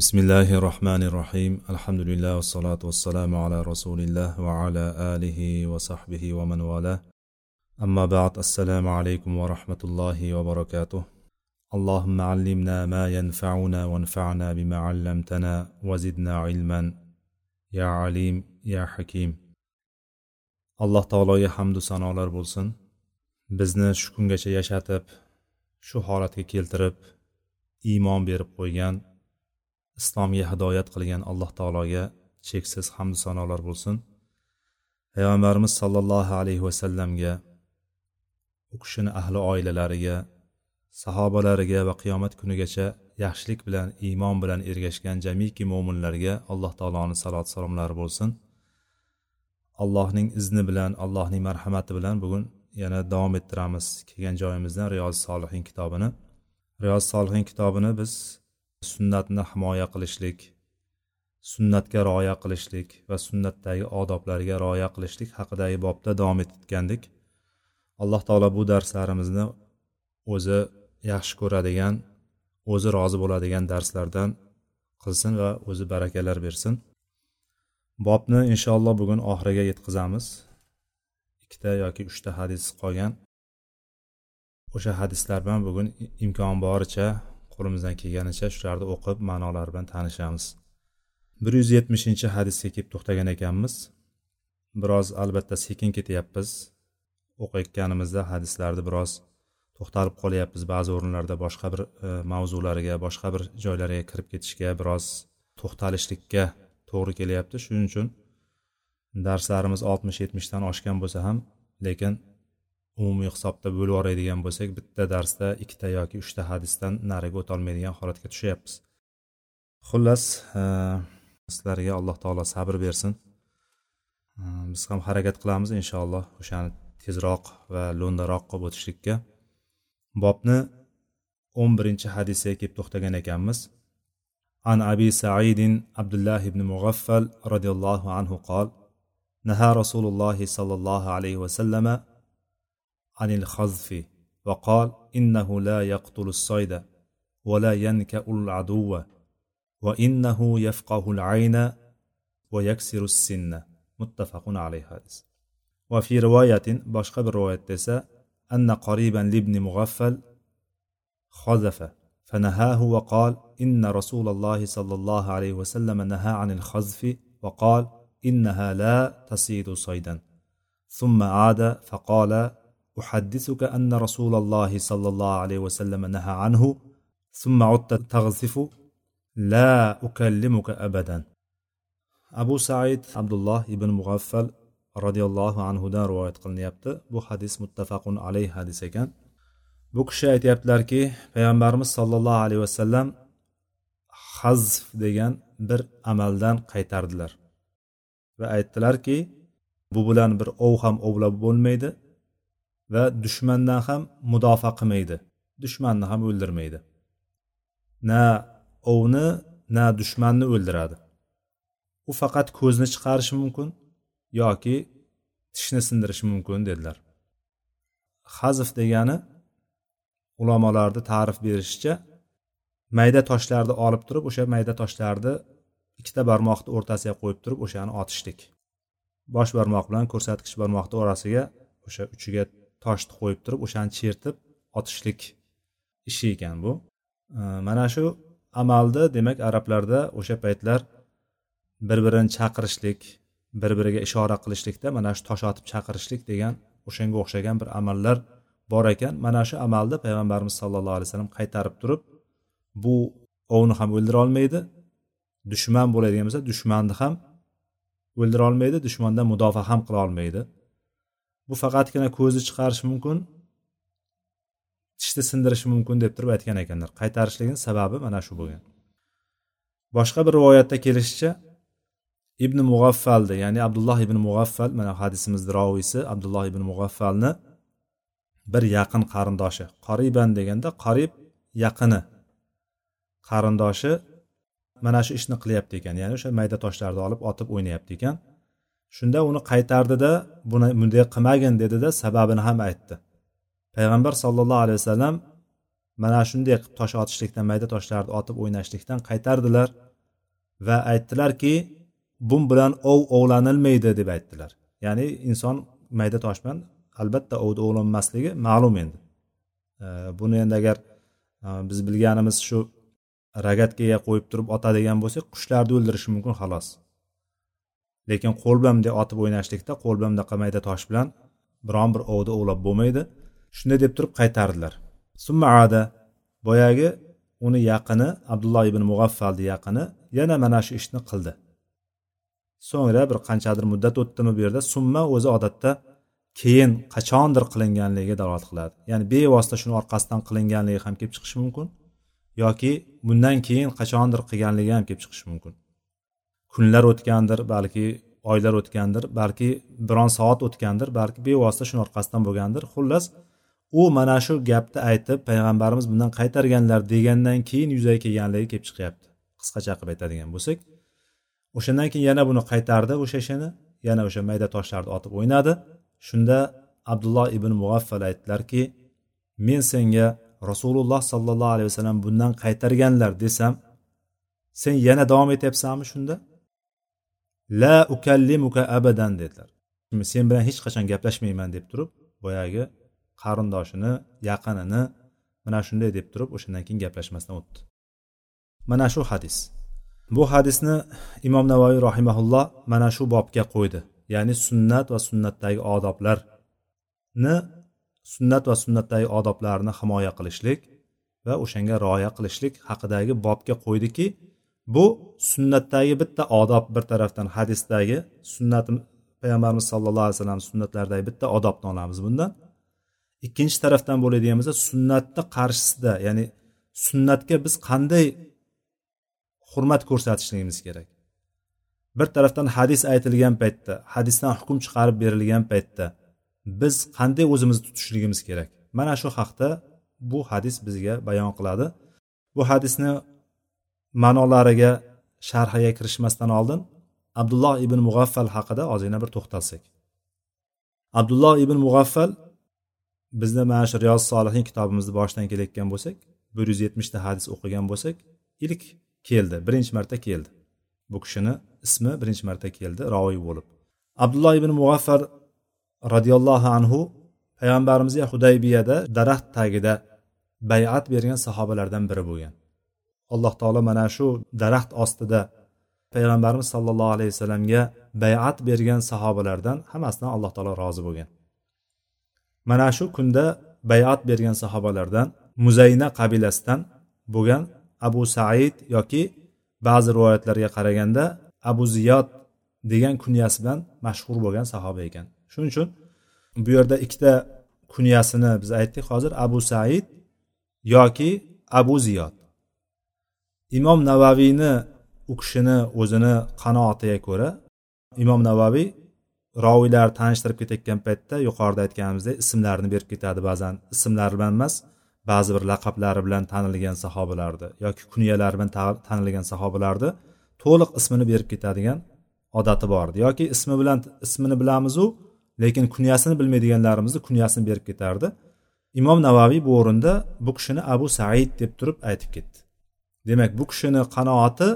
بسم الله الرحمن الرحيم الحمد لله والصلاة والسلام على رسول الله وعلى آله وصحبه ومن والاه أما بعد السلام عليكم ورحمة الله وبركاته اللهم علمنا ما ينفعنا وانفعنا بما علمتنا وزدنا علما يا عليم يا حكيم alloh taologa hamdu sanolar bo'lsin. Bizni shu kungacha yashatib shu holatga keltirib iymon berib qo'ygan islomga hidoyat qilgan alloh taologa cheksiz hamdu sanolar bo'lsin. Payg'ambarimiz sollallohu alayhi vasallamga u kishini ahli oilalariga sahobalariga va qiyomat kunigacha yaxshilik bilan iymon bilan ergashgan jamiki mo'minlarga alloh taoloni salot salomlari bo'lsin. Allohning izni bilan allohning marhamati bilan bugun yana davom ettiramiz kelgan joyimizdan riyoz solihin kitobini riyoz solihin kitobini biz sunnatni himoya qilishlik sunnatga rioya qilishlik va sunnatdagi odoblarga rioya qilishlik haqidagi bobda davom etgandik. Alloh taolo bu darslarimizni o'zi yaxshi ko'radigan o'zi rozi bo'ladigan darslardan qilsin va o'zi barakalar bersin. Bobni inshaalloh bugun oxiriga yetkazamiz. Ikkita yoki uchta hadis qolgan. O'sha hadislar bilan bugun imkon boricha qo'limizdan kelganicha shularni o'qib ma'nolari bilan tanishamiz. bir yuz yetmishinchi hadisga kelib to'xtagan ekanmiz. Biroz albatta sekin ketyapmiz. O'qiyotganimizda hadislarni biroz to'xtalib qolyapmiz. Ba'zi o'rinlarda boshqa bir e, mavzularga boshqa bir joylarga kirib ketishga biroz to'xtalishlikka to'g'ri kelyapti. Shuning uchun darslarimiz oltmish yetmishdan oshgan bo'lsa ham lekin umumiy hisobda bo'lib yuboradigan bo'lsak bitta darsda ikkita yoki uchta hadisdan nariga o'tolmaydigan holatga tushyapmiz xullas e, sizlarga alloh taolo sabr bersin e, biz ham harakat qilamiz inshaalloh o'shani tezroq va lo'ndaroq qilib o'tishlikka bobni o'n birinchi hadisga kelib to'xtagan ekanmiz عن أبي سعيد عبد الله بن مغفل رضي الله عنه قال نهى رسول الله صلى الله عليه وسلم عن الخذف وقال إنه لا يقتل الصيد ولا ينكأ العدو وإنه يفقه العين ويكسر السن. متفق عليه هذا وفي رواية باشقى بالرواية تسا أن قريبا لابن مغفل خذف فنهاه وقال إن رسول الله صلى الله عليه وسلم نهى عن الخذف وقال إنها لا تصيد صيدا. ثم عاد فقال أحدثك أن رسول الله صلى الله عليه وسلم نهى عنه ثم عدت تغزف لا أكلمك أبدا abu said abdulloh ibn mug'affal roziyallohu anhudan rivoyat qilinyapti bu hadis muttafaqun alayh hadis ekan bu kishi aytyaptilarki payg'ambarimiz sollallohu alayhi vasallam hazf degan bir amaldan qaytardilar va aytdilarki bu bilan bir ov ham ovlab bo'lmaydi va dushmandan ham mudofaa qilmaydi. Dushmanni ham o'ldirmaydi. Na ovni na dushmanni o'ldiradi. U faqat ko'zni chiqarishi mumkin yoki tishni sindirishi mumkin dedilar. Hazf degani ulamolarni ta'rif berishicha mayda toshlarni olib turib o'sha mayda toshlarni ikkita barmoqni o'rtasiga qo'yib turib o'shani otishlik bosh barmoq bilan ko'rsatkich barmoqni orasiga o'sha uchiga toshni qo'yib turib o'shani chertib otishlik ishi ekan bu. Mana shu amalni demak arablarda o'sha paytlar bir birini chaqirishlik bir biriga ishora qilishlikda mana shu tosh otib chaqirishlik degan o'shanga o'xshagan bir amallar bor ekan. Mana shu amalni payg'ambarimiz sallallohu alayhi vasallam qaytarib turib bu ovni ham o'ldira olmaydi dushman bo'ladigan bo'lsa dushmanni ham o'ldira olmaydi dushmandan mudofaa ham qila olmaydi. Bu faqatgina ko'zni chiqarishi mumkin tishni sindirishi mumkin deb turib aytgan ekanlar. Qaytarishligini sababi mana shu bo'lgan. Boshqa bir rivoyatda kelishicha ibn mug'affalni ya'ni abdulloh ibn mug'affal mana hadisimizni roviysi abdulloh ibn mug'affalni bir yaqin qarindoshi qoriban deganda qorib yaqini qarindoshi mana shu ishni qilyapti ekan. Ya'ni o'sha mayda toshlarni olib otib o'ynayapti ekan. Shunda uni qaytardida buni bunday qilmagin dedida sababini ham aytdi. Payg'ambar sollallohu alayhi vasallam mana shunday tosh otishlikdan mayda toshlarni otib o'ynashlikdan qaytardilar va aytdilarki bu bilan ov ovlanilmaydi deb aytdilar. Ya'ni inson mayda tosh bilan albatta ovda ovlanmasligi ma'lum endi. Buni endi agar e, biz bilganimiz shu rogatkaga qo'yib turib otadigan bo'lsak qushlarni o'ldirishi mumkin xolos. Lekin qo'l bilan bunday otib o'ynashlikda qo'l bilan bunaqa mayda tosh bilan. Biron bir ovda ovlab bo'lmaydi. Shunday deb turib qaytardilar. Summaada boyagi uni yaqini abdulloh ibn mug'affalni yaqini yana mana shu ishni qildi. So'ngra bir qanchadir muddat o'tdimi bu yerda summa o'zi odatda keyin qachondir qilinganligiga dalolat qiladi. Ya'ni bevosita shuni orqasidan qilinganligi ham kelib chiqishi mumkin yoki bundan keyin qachondir qilganligi ham kelib chiqishi mumkin. Kunlar o'tgandir balki oylar o'tgandir balki biron soat o'tgandir balki bevosita shuni orqasidan bo'lgandir. Xullas u mana shu gapni aytib payg'ambarimiz bundan qaytarganlar degandan keyin yuzaga kelganligi kelib chiqyapti. Qisqacha qilib aytadigan bo'lsak o'shandan keyin yana buni qaytardi o'sha ishini yana o'sha mayda toshlarni otib o'ynadi. Shunda abdulloh ibn mug'affal aytdilarki men senga rasululloh sollallohu alayhi vasallam bundan qaytarganlar desam sen yana davom etyapsanmi shunda? La ukallimuka abadan dedilar. Sen bilan hech qachon gaplashmayman deb turib boyagi qarindoshini yaqinini mana shunday deb turib o'shandan keyin gaplashmasdan o'tdi. Mana shu hadis. Bu hadisni imom navoiy rahimaulloh mana shu bobga qo'ydi. Ya'ni sunnat va sunnatdagi odoblarni sunnat va sunnatdagi odoblarni himoya qilishlik va o'shanga rioya qilishlik haqidagi bobga qo'ydiki bu sunnatdagi bitta odob bir tarafdan hadisdagi sunnat payg'ambarimiz sallallohu alayhi vasallam sunnatlaridagi bitta odobni olamiz bundan. Ikkinchi tarafdan bo'ladigan bo'lsa sunnatni qarshisida ya'ni sunnatga biz qanday hurmat ko'rsatishligimiz kerak. Bir tarafdan hadis aytilgan paytda hadisdan hukm chiqarib berilgan paytda biz qanday o'zimizni tutishligimiz kerak. Mana shu haqda bu hadis bizga bayon qiladi. Bu hadisni ma'nolariga sharhiga kirishmasdan oldin abdulloh ibn mug'affal haqida ozgina bir to'xtalsak. Abdulloh ibn mug'affal bizni mana shu riyoz solihin kitobimizni boshidan kelayotgan bo'lsak bir yuz yetmishta hadis o'qigan bo'lsak ilk keldi birinchi marta keldi. Bu kishini ismi birinchi marta keldi roviy bo'lib. Abdulloh ibn mug'affar roziyallohu anhu payg'ambarimizga hudaybiyada daraxt tagida bayat bergan sahobalardan biri bo'lgan. Alloh taolo mana shu daraxt ostida payg'ambarimiz sollallohu alayhi vasallamga bayat bergan sahobalardan hammasidan alloh taolo rozi bo'lgan. Mana shu kunda bayat bergan sahobalardan muzayna qabilasidan bo'lgan abu said yoki ba'zi rivoyatlarga qaraganda abu ziyod degan kunyasi bilan mashhur bo'lgan sahoba ekan. Shuning uchun bu yerda ikkita kunyasini biz aytdik. Hozir abu said yoki abu ziyod. Imom navaviyni u kishini o'zini qanoatiga ko'ra imom navaviy roviylar tanishtirib ketayotgan paytda yuqorida aytganimizdek ismlarini berib ketadi. Ba'zan ismlari bilan emas ba'zi bir laqablari bilan tanilgan sahobalarni yoki kunyalari bilan tanilgan sahobalarni to'liq ismini berib ketadigan odati bor edi yoki ismi bilan ismini bilamizu lekin kunyasini bilmaydiganlarimizni kunyasini berib ketardi. Imom navaviy bu o'rinda bu kishini abu said deb turib aytib ketdi. Demak bu kishini qanoati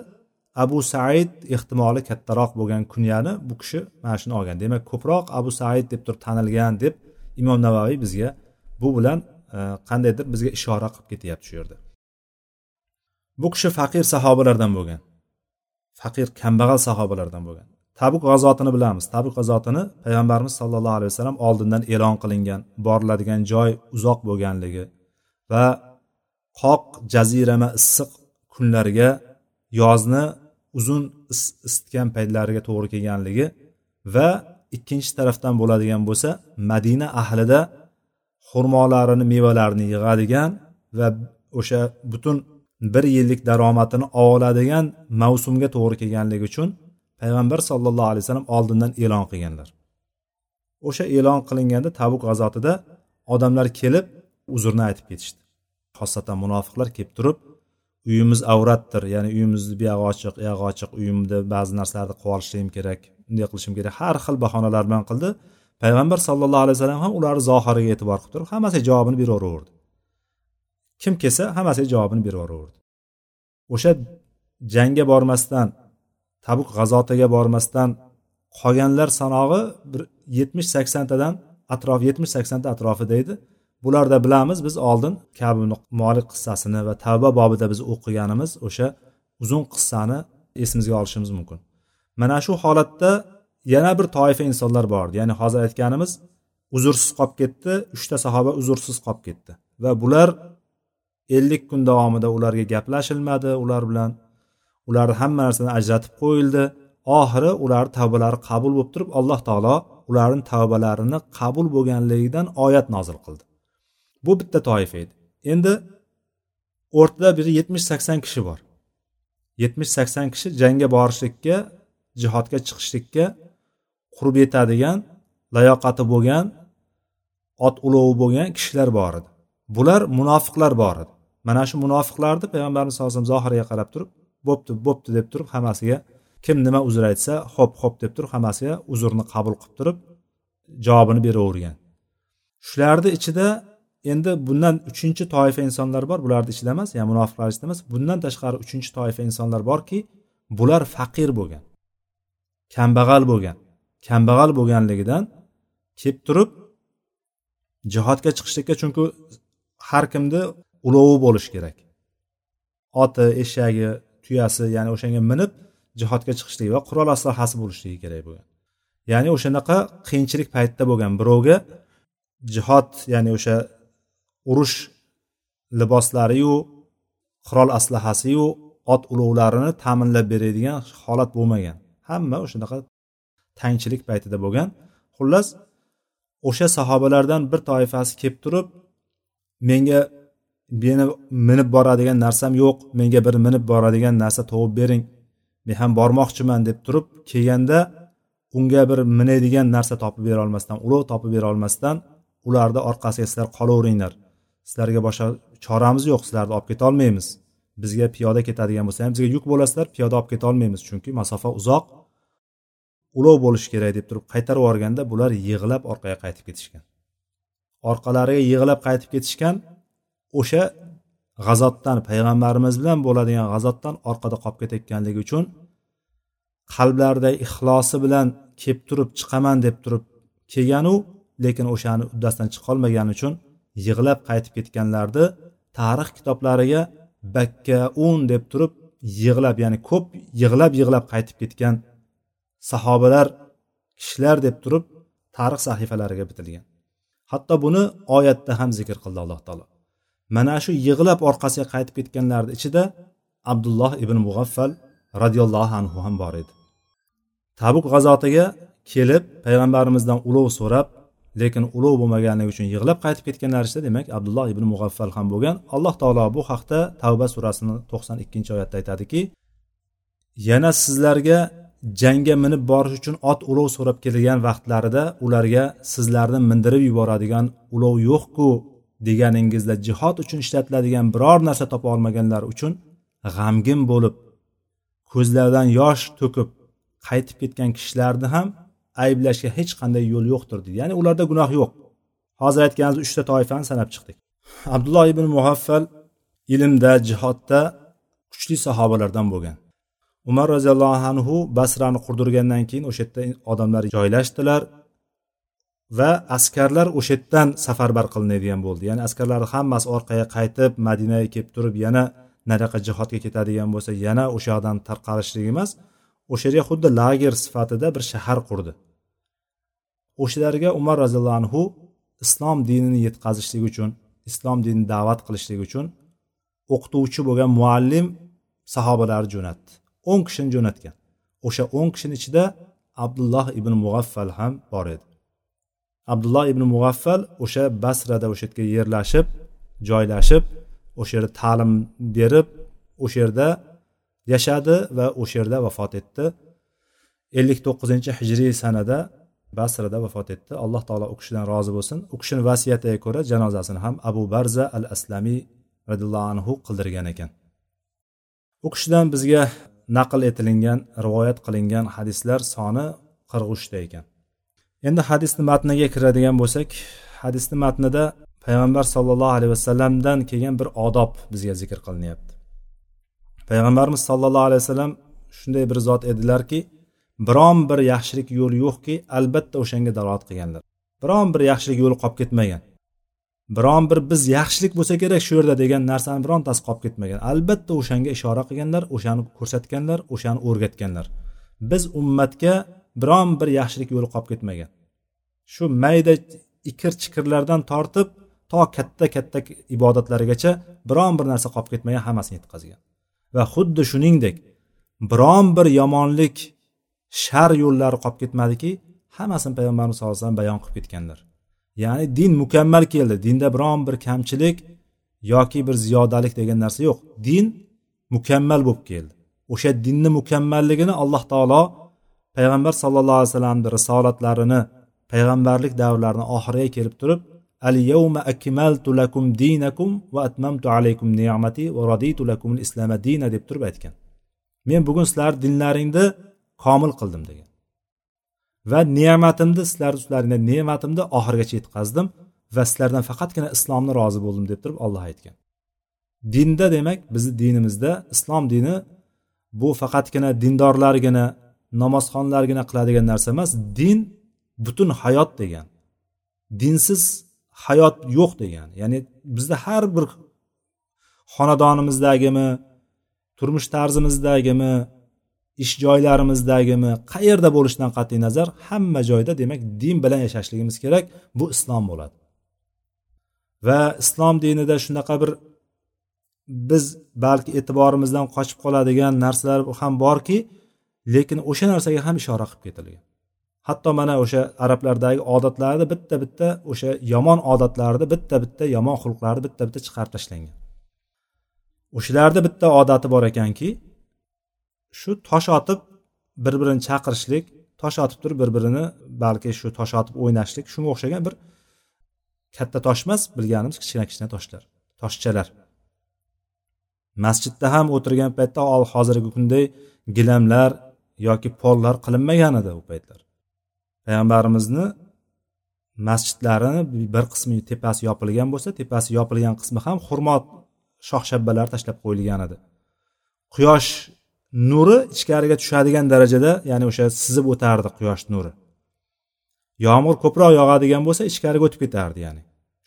abu said ehtimoli kattaroq bo'lgan kunyani bu kishi mana shuni olgan. Demak ko'proq abu said deb turib tanilgan deb imom navaviy bizga bu bilan e, qandaydir bizga ishora qilib ketyapti shu yerda. Bu kishi faqir sahobalardan bo'lgan. Faqir kambag'al sahobalardan bo'lgan. Tabuk g'azotini bilamiz. Tabuk g'azotini payg'ambarimiz sollallohu alayhi vasallam oldindan e'lon qilingan boriladigan joy uzoq bo'lganligi va qoq jazirama issiq kunlarga yozni uzun isitgan paytlariga to'g'ri kelganligi va ikkinchi tarafdan bo'ladigan bo'lsa madina ahlida xurmolarini mevalarini yig'adigan va o'sha butun bir yillik daromadini oladigan mavsumga to'g'ri kelganligi uchun payg'ambar sollallohu alayhi vasallam oldindan e'lon qilganlar. O'sha e'lon qilinganda tabuk g'azotida odamlar kelib uzrni aytib ketishdi. Xosatan munofiqlar kelib turib uyimiz avratdir. Ya'ni uyimizni buyog'i ochiq uyog'i ochiq uyimda ba'zi narsalarni qilib olishligim kerak bunday qilishim kerak. Har xil bahonalar bilan qildi. Payg'ambar sallallohu alayhi vasallam ham ularni zohiriga e'tibor qilib turib hammasiga javobini beraveraverdi kim kelsa hammasiga javobini beraveraverdi o'sha jangga bormasdan tabuk g'azotiga bormasdan qolganlar sanog'i bir yetmish saksontadan atrof yetmish saksonta atrofida edi. Bularda bilamiz biz oldin kabi molik qissasini va tavba bobida biz o'qiganimiz o'sha uzun qissani esimizga olishimiz mumkin. Mana shu holatda yana bir toifa insonlar bor ya'ni hozir aytganimiz uzrsiz qolib ketdi uchta sahoba uzrsiz qolib ketdi. Va bular ellik kun davomida ularga gaplashilmadi ular bilan. Ularni hamma narsadan ajratib qo'yildi. Oxiri ularni tavbalari qabul bo'lib turib alloh taolo ularni tavbalarini qabul bo'lganligidan oyat nozil qildi. Bu bitta toifa edi. Endi o'rtada bir yetmish sakson kishi bor. Yetmish sakson kishi jangga borishlikka jihodga chiqishlikka qurb yetadigan layoqati bo'lgan ot ulovi bo'lgan kishilar bor edi. Bular munofiqlar bor edi. Mana shu munofiqlarni payg'ambarimiz sallallohu alayhi vasallam zohiriga qarab turib bo'pti bo'pti deb turib hammasiga kim nima uzr aytsa ho'p ho'p deb turib hammasiga uzrni qabul qilib turib javobini beravergan. Shularni ichida endi bundan uchinchi toifa insonlar bor. Bularni ichida emas ya'ni munofiqlar ichida emas bundan tashqari uchinchi toifa insonlar borki bular faqir bo'lgan kambag'al bo'lgan. Kambag'al bo'lganligidan kelib turib jihodga chiqishlikka chunki har kimni ulovi bo'lishi kerak. Oti eshagi tuyasi ya'ni o'shanga minib jihodga chiqishligi va qurol aslahasi bo'lishligi kerak bo'lgan. Ya'ni o'shanaqa qiyinchilik paytida bo'lgan birovga jihod ya'ni o'sha urush liboslariyu qurol aslahasiyu ot ulovlarini ta'minlab beradigan holat bo'lmagan. Hamma o'shanaqa tangchilik paytida bo'lgan. Xullas o'sha sahobalardan bir toifasi kelib turib menga meni minib boradigan narsam yo'q menga bir minib boradigan narsa topib bering men ham bormoqchiman deb turib kelganda unga bir minadigan narsa topib bera olmasdan ulov topib bera olmasdan ularni orqasiga sizlar qolaveringlar. Sizlarga boshqa choramiz yo'q sizlarni olib ketolmaymiz bizga piyoda ketadigan bo'lsa ham bizga yuk bo'lasizlar piyoda olib ketolmaymiz chunki masofa uzoq. Ulov bo'lishi kerak deb turib qaytarib yuborganda bular yig'lab orqaga qaytib ketishgan. Orqalariga yig'lab qaytib ketishgan o'sha g'azotdan payg'ambarimiz bilan bo'ladigan g'azotdan orqada qolib ketayotganligi uchun qalblarida ixlosi bilan kelib turib chiqaman deb turib kelganu lekin o'shani uddasidan chiqolmagani uchun yig'lab qaytib ketganlarni tarix kitoblariga bakkaun deb turib yig'lab ya'ni ko'p yig'lab yig'lab qaytib ketgan sahobalar kishilar deb turib tarix sahifalariga bitilgan. Hatto buni oyatda ham zikr qildi alloh taolo. Mana shu yig'lab orqasiga qaytib ketganlarni ichida abdulloh ibn mug'affal roziyallohu anhu ham bor edi. Tabuk g'azotiga kelib payg'ambarimizdan ulov so'rab lekin ulov bo'lmaganligi uchun yig'lab qaytib ketganlar ishda demak abdulloh ibn mug'affal ham bo'lgan. Alloh taolo bu haqda tavba surasini to'qson ikkinchi oyatda aytadiki yana sizlarga jangga minib borish uchun ot ulov so'rab kelgan vaqtlarida ularga sizlarni mindirib yuboradigan ulov yo'qku deganingizda jihod uchun ishlatiladigan biror narsa topa olmaganlar uchun g'amgin bo'lib ko'zlaridan yosh to'kib qaytib ketgan kishilarni ham ayblashga hech qanday yo'l yo'qdir deydi. Ya'ni ularda gunoh yo'q. Hozir aytganimiz uchta toifani sanab chiqdik. Abdulloh ibn muhaffal ilmda jihodda kuchli sahobalardan bo'lgan. Umar roziyallohu anhu basrani qurdirgandan keyin o'sha yerda odamlar joylashdilar va askarlar o'sha yerdan safarbar qilinadigan bo'ldi. Ya'ni askarlarni hammasi orqaga qaytib madinaga kelib turib yana nariyoqqa jihodga ketadigan bo'lsa yana o'sha yoqdan tarqalishlik emas o'sha yerga xuddi lager sifatida bir shahar qurdi. O'shalarga umar roziyallohu anhu islom dinini yetkazishlik uchun islom dinini da'vat qilishlik uchun o'qituvchi bo'lgan muallim sahobalarni jo'natdi. O'n kishini jo'natgan. O'sha o'n kishini ichida abdulloh ibn mug'affal ham bor edi. Abdulloh ibn mug'affal o'sha basrada o'sha yerga yerlashib joylashib o'sha yerda ta'lim berib o'sha yerda yashadi va o'sha yerda vafot etdi. ellik to'qqizinchi hijriy sanada basrada vafot etdi. Alloh taolo u kishidan rozi bo'lsin. U kishini vasiyatiga ko'ra janozasini ham abu barza al aslamiy roziyallohu anhu qildirgan ekan. U kishidan bizga naql etilingan rivoyat qilingan hadislar soni qirq uchta ekan. Endi hadisni matniga kiradigan bo'lsak hadisni matnida payg'ambar sollallohu alayhi vasallamdan kelgan bir odob bizga zikr qilinyapti. Payg'ambarimiz sollallohu alayhi vasallam shunday bir zot edilarki biron bir yaxshilik yo'li yo'qki albatta o'shanga dalolat qilganlar. Biron bir yaxshilik yo'li qolib ketmagan. Biron bir biz yaxshilik bo'lsa kerak shu yerda degan narsani birontasi qolib ketmagan. Albatta o'shanga ishora qilganlar o'shani ko'rsatganlar o'shani o'rgatganlar. Biz ummatga biron bir yaxshilik yo'li qolib ketmagan. Shu mayda ikir chikirlardan tortib to katta katta ibodatlarigacha biron bir narsa qolib ketmagan hammasini yetkazgan. Va xuddi shuningdek biron bir yomonlik shar yo'llari qolib ketmadiki hammasini payg'ambarimiz sallallohu alayhi vasallam bayon qilib ketganlar. Ya'ni din mukammal keldi. Dinda biron bir kamchilik yoki bir ziyodalik degan narsa yo'q. Din mukammal bo'lib keldi. O'sha dinni mukammalligini alloh taolo payg'ambar sallallohu alayhi vasallamni risolatlarini payg'ambarlik davrlarini oxiriga kelib turib al yawma akmaltu lakum dinakum va atmamtu alaykum ni'mati va raditu lakum al dina deb turib aytgan. Men bugun sizlar dinlaringni komil qildim degan. Va ne'matimni sizlar ustlaringda ne'matimni oxirigacha yetkazdim va sizlardan faqatgina islomni rozi bo'ldim deb turib olloh aytgan. Dinda demak bizni dinimizda islom dini bu faqatgina dindorlargina namozxonlargina qiladigan narsa emas din butun hayot degan. Dinsiz hayot yo'q degan. Ya'ni bizda har bir xonadonimizdagimi turmush tarzimizdagimi ish joylarimizdagimi qayerda bo'lishidan qat'iy nazar hamma joyda demak din bilan yashashligimiz kerak bu islom bo'ladi. Va islom dinida shunaqa bir biz balki e'tiborimizdan qochib qoladigan narsalar ham borki lekin o'sha narsaga ham ishora qilib ketilgan. Hatto mana o'sha arablardagi odatlarni bitta bitta o'sha yomon odatlarni bitta bitta yomon xulqlarni bitta bitta chiqarib tashlangan. O'shalarni bitta odati bor ekanki shu tosh otib bir birini chaqirishlik tosh otib turib bir birini balki shu tosh otib o'ynashlik shunga o'xshagan bir katta tosh emas bilganimiz kichkina kichkina toshlar toshchalar. Masjidda ham o'tirgan paytda hozirgi kunday gilamlar yoki pollar qilinmagan edi u paytlar. Payg'ambarimizni masjidlarini bir qismi tepasi yopilgan bo'lsa tepasi yopilgan qismi ham xurmo shox shabbalari tashlab qo'yilgan edi quyosh nuri ichkariga tushadigan darajada ya'ni o'sha sizib o'tardi quyosh nuri. Yomg'ir ko'proq yog'adigan bo'lsa ichkariga o'tib ketardi ya'ni.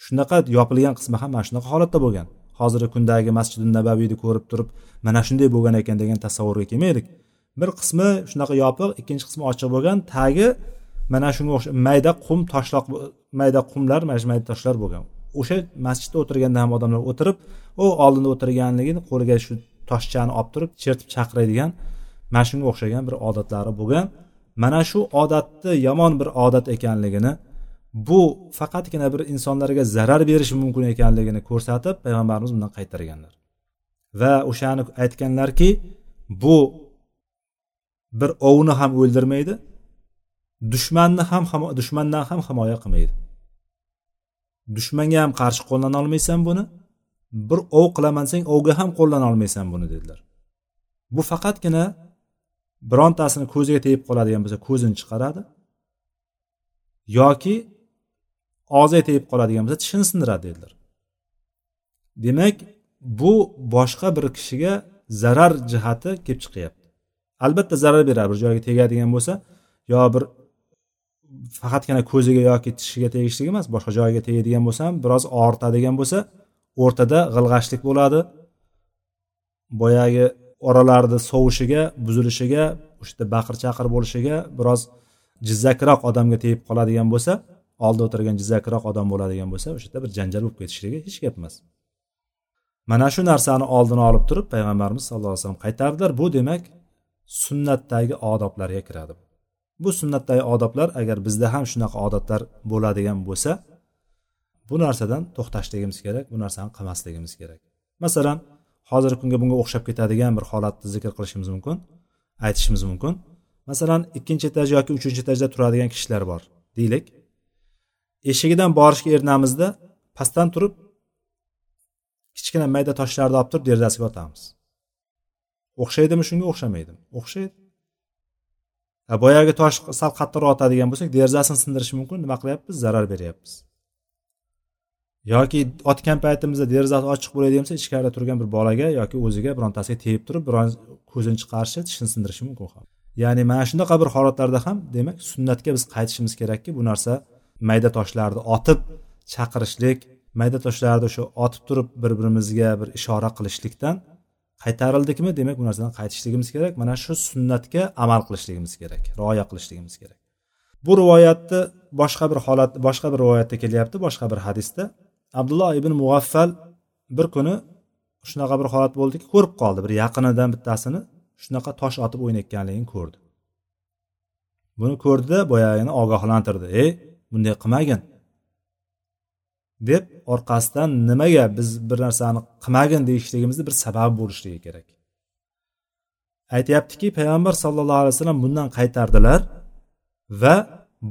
Shunaqa yopilgan qismi ham mana shunaqa holatda bo'lgan. Hozirgi kundagi masjidi nabaviyni ko'rib turib mana shunday bo'lgan ekan degan tasavvurga kelmaylik. Bir qismi shunaqa yopiq ikkinchi qismi ochiq bo'lgan tagi mana shunga o'xshab mayda qum toshloq mayda qumlar mana shu mayda toshlar bo'lgan. O'sha masjidda o'tirganda ham odamlar o'tirib u oldinda o'tirganligini qo'liga shu toshchani olib turib chertib chaqiradigan mana shunga o'xshagan bir odatlari bo'lgan. Mana shu odatni yomon bir odat ekanligini bu faqatgina bir insonlarga zarar berishi mumkin ekanligini ko'rsatib payg'ambarimiz bundan qaytarganlar va o'shani aytganlarki bu bir ovni ham o'ldirmaydi dushmanni ham dushmandan ham himoya qilmaydi. Dushmanga ham qarshi qo'llana olmaysan buni. Bir ov qilaman desang ovga ham qo'llana olmaysan buni dedilar. Bu faqatgina birontasini ko'ziga tegib qoladigan bo'lsa ko'zini chiqaradi yoki og'ziga tegib qoladigan bo'lsa tishini sindiradi dedilar. Demak bu boshqa bir kishiga zarar jihati kelib chiqyapti. Albatta zarar beradi bir joyga tegadigan bo'lsa yo bir faqatgina ko'ziga yoki tishiga tegishli emas boshqa joyiga tegadigan bo'lsa ham biroz og'ritadigan bo'lsa o'rtada g'ilg'ashlik bo'ladi. Boyagi oralarni sovishiga buzilishiga o'sha baqir chaqir bo'lishiga biroz jizzakroq odamga tegib qoladigan bo'lsa oldida o'tirgan jizzakroq odam bo'ladigan bo'lsa o'sha yerda bir janjal bo'lib ketishligi hech gap emas. Mana shu narsani oldini olib turib payg'ambarimiz sallallohu alayhi vasallam qaytardilar. Bu demak sunnatdagi odoblarga kiradi. Bu sunnatdagi odoblar agar bizda ham shunaqa odatlar bo'ladigan bo'lsa bu narsadan to'xtashligimiz kerak bu narsani qilmasligimiz kerak. Masalan hozirgi kunga bunga o'xshab ketadigan bir holatni zikr qilishimiz mumkin aytishimiz mumkin. Masalan ikkinchi etaj yoki uchinchi etajda turadigan kishilar bor deylik. Eshigidan borishga erinamizda pastdan turib kichkina mayda toshlarni olib turib derazasiga otamiz. O'xshaydimi shunga? O'xshamaydimi o'xshaydi. Boyagi tosh sal qattiqroq otadigan bo'lsak derazasini sindirishi mumkin. Nima qilyapmiz? Zarar beryapmiz. Yoki otgan paytimizda derazasi ochiq bo'ladigan bo'lsa ichkarida turgan bir bolaga yoki o'ziga birontasiga tegib turib biron ko'zini chiqarishi tishini sindirishi mumkin ham. Ya'ni mana shunaqa bir holatlarda ham demak sunnatga biz qaytishimiz kerakki bu narsa mayda toshlarni otib chaqirishlik mayda toshlarni o'sha otib turib bir birimizga bir ishora qilishlikdan qaytarildikmi demak bu narsadan qaytishligimiz kerak. Mana shu sunnatga amal qilishligimiz kerak rioya qilishligimiz kerak. Bu rivoyatni boshqa bir holat boshqa bir rivoyatda kelyapti boshqa bir hadisda. Abdulloh ibn mug'affal bir kuni shunaqa bir holat bo'ldiki ko'rib qoldi. Bir yaqinidan bittasini shunaqa tosh otib o'ynayotganligini ko'rdi. Buni ko'rdida boyagini ogohlantirdi. Ey bunday qilmagin deb orqasidan nimaga biz bir narsani qilmagin deyishligimizni bir sababi bo'lishligi kerak. Aytyaptiki payg'ambar sallallohu alayhi vasallam bundan qaytardilar va